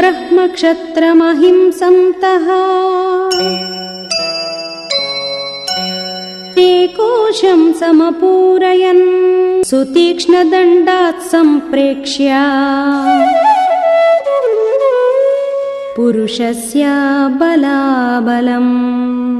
ब्रह्मक्षत्रमहिंसन्तः ते। समपूरयन् सुतीक्ष्णदण्डात् सम्प्रेक्ष्य। पुरुषस्य बलाबलम्।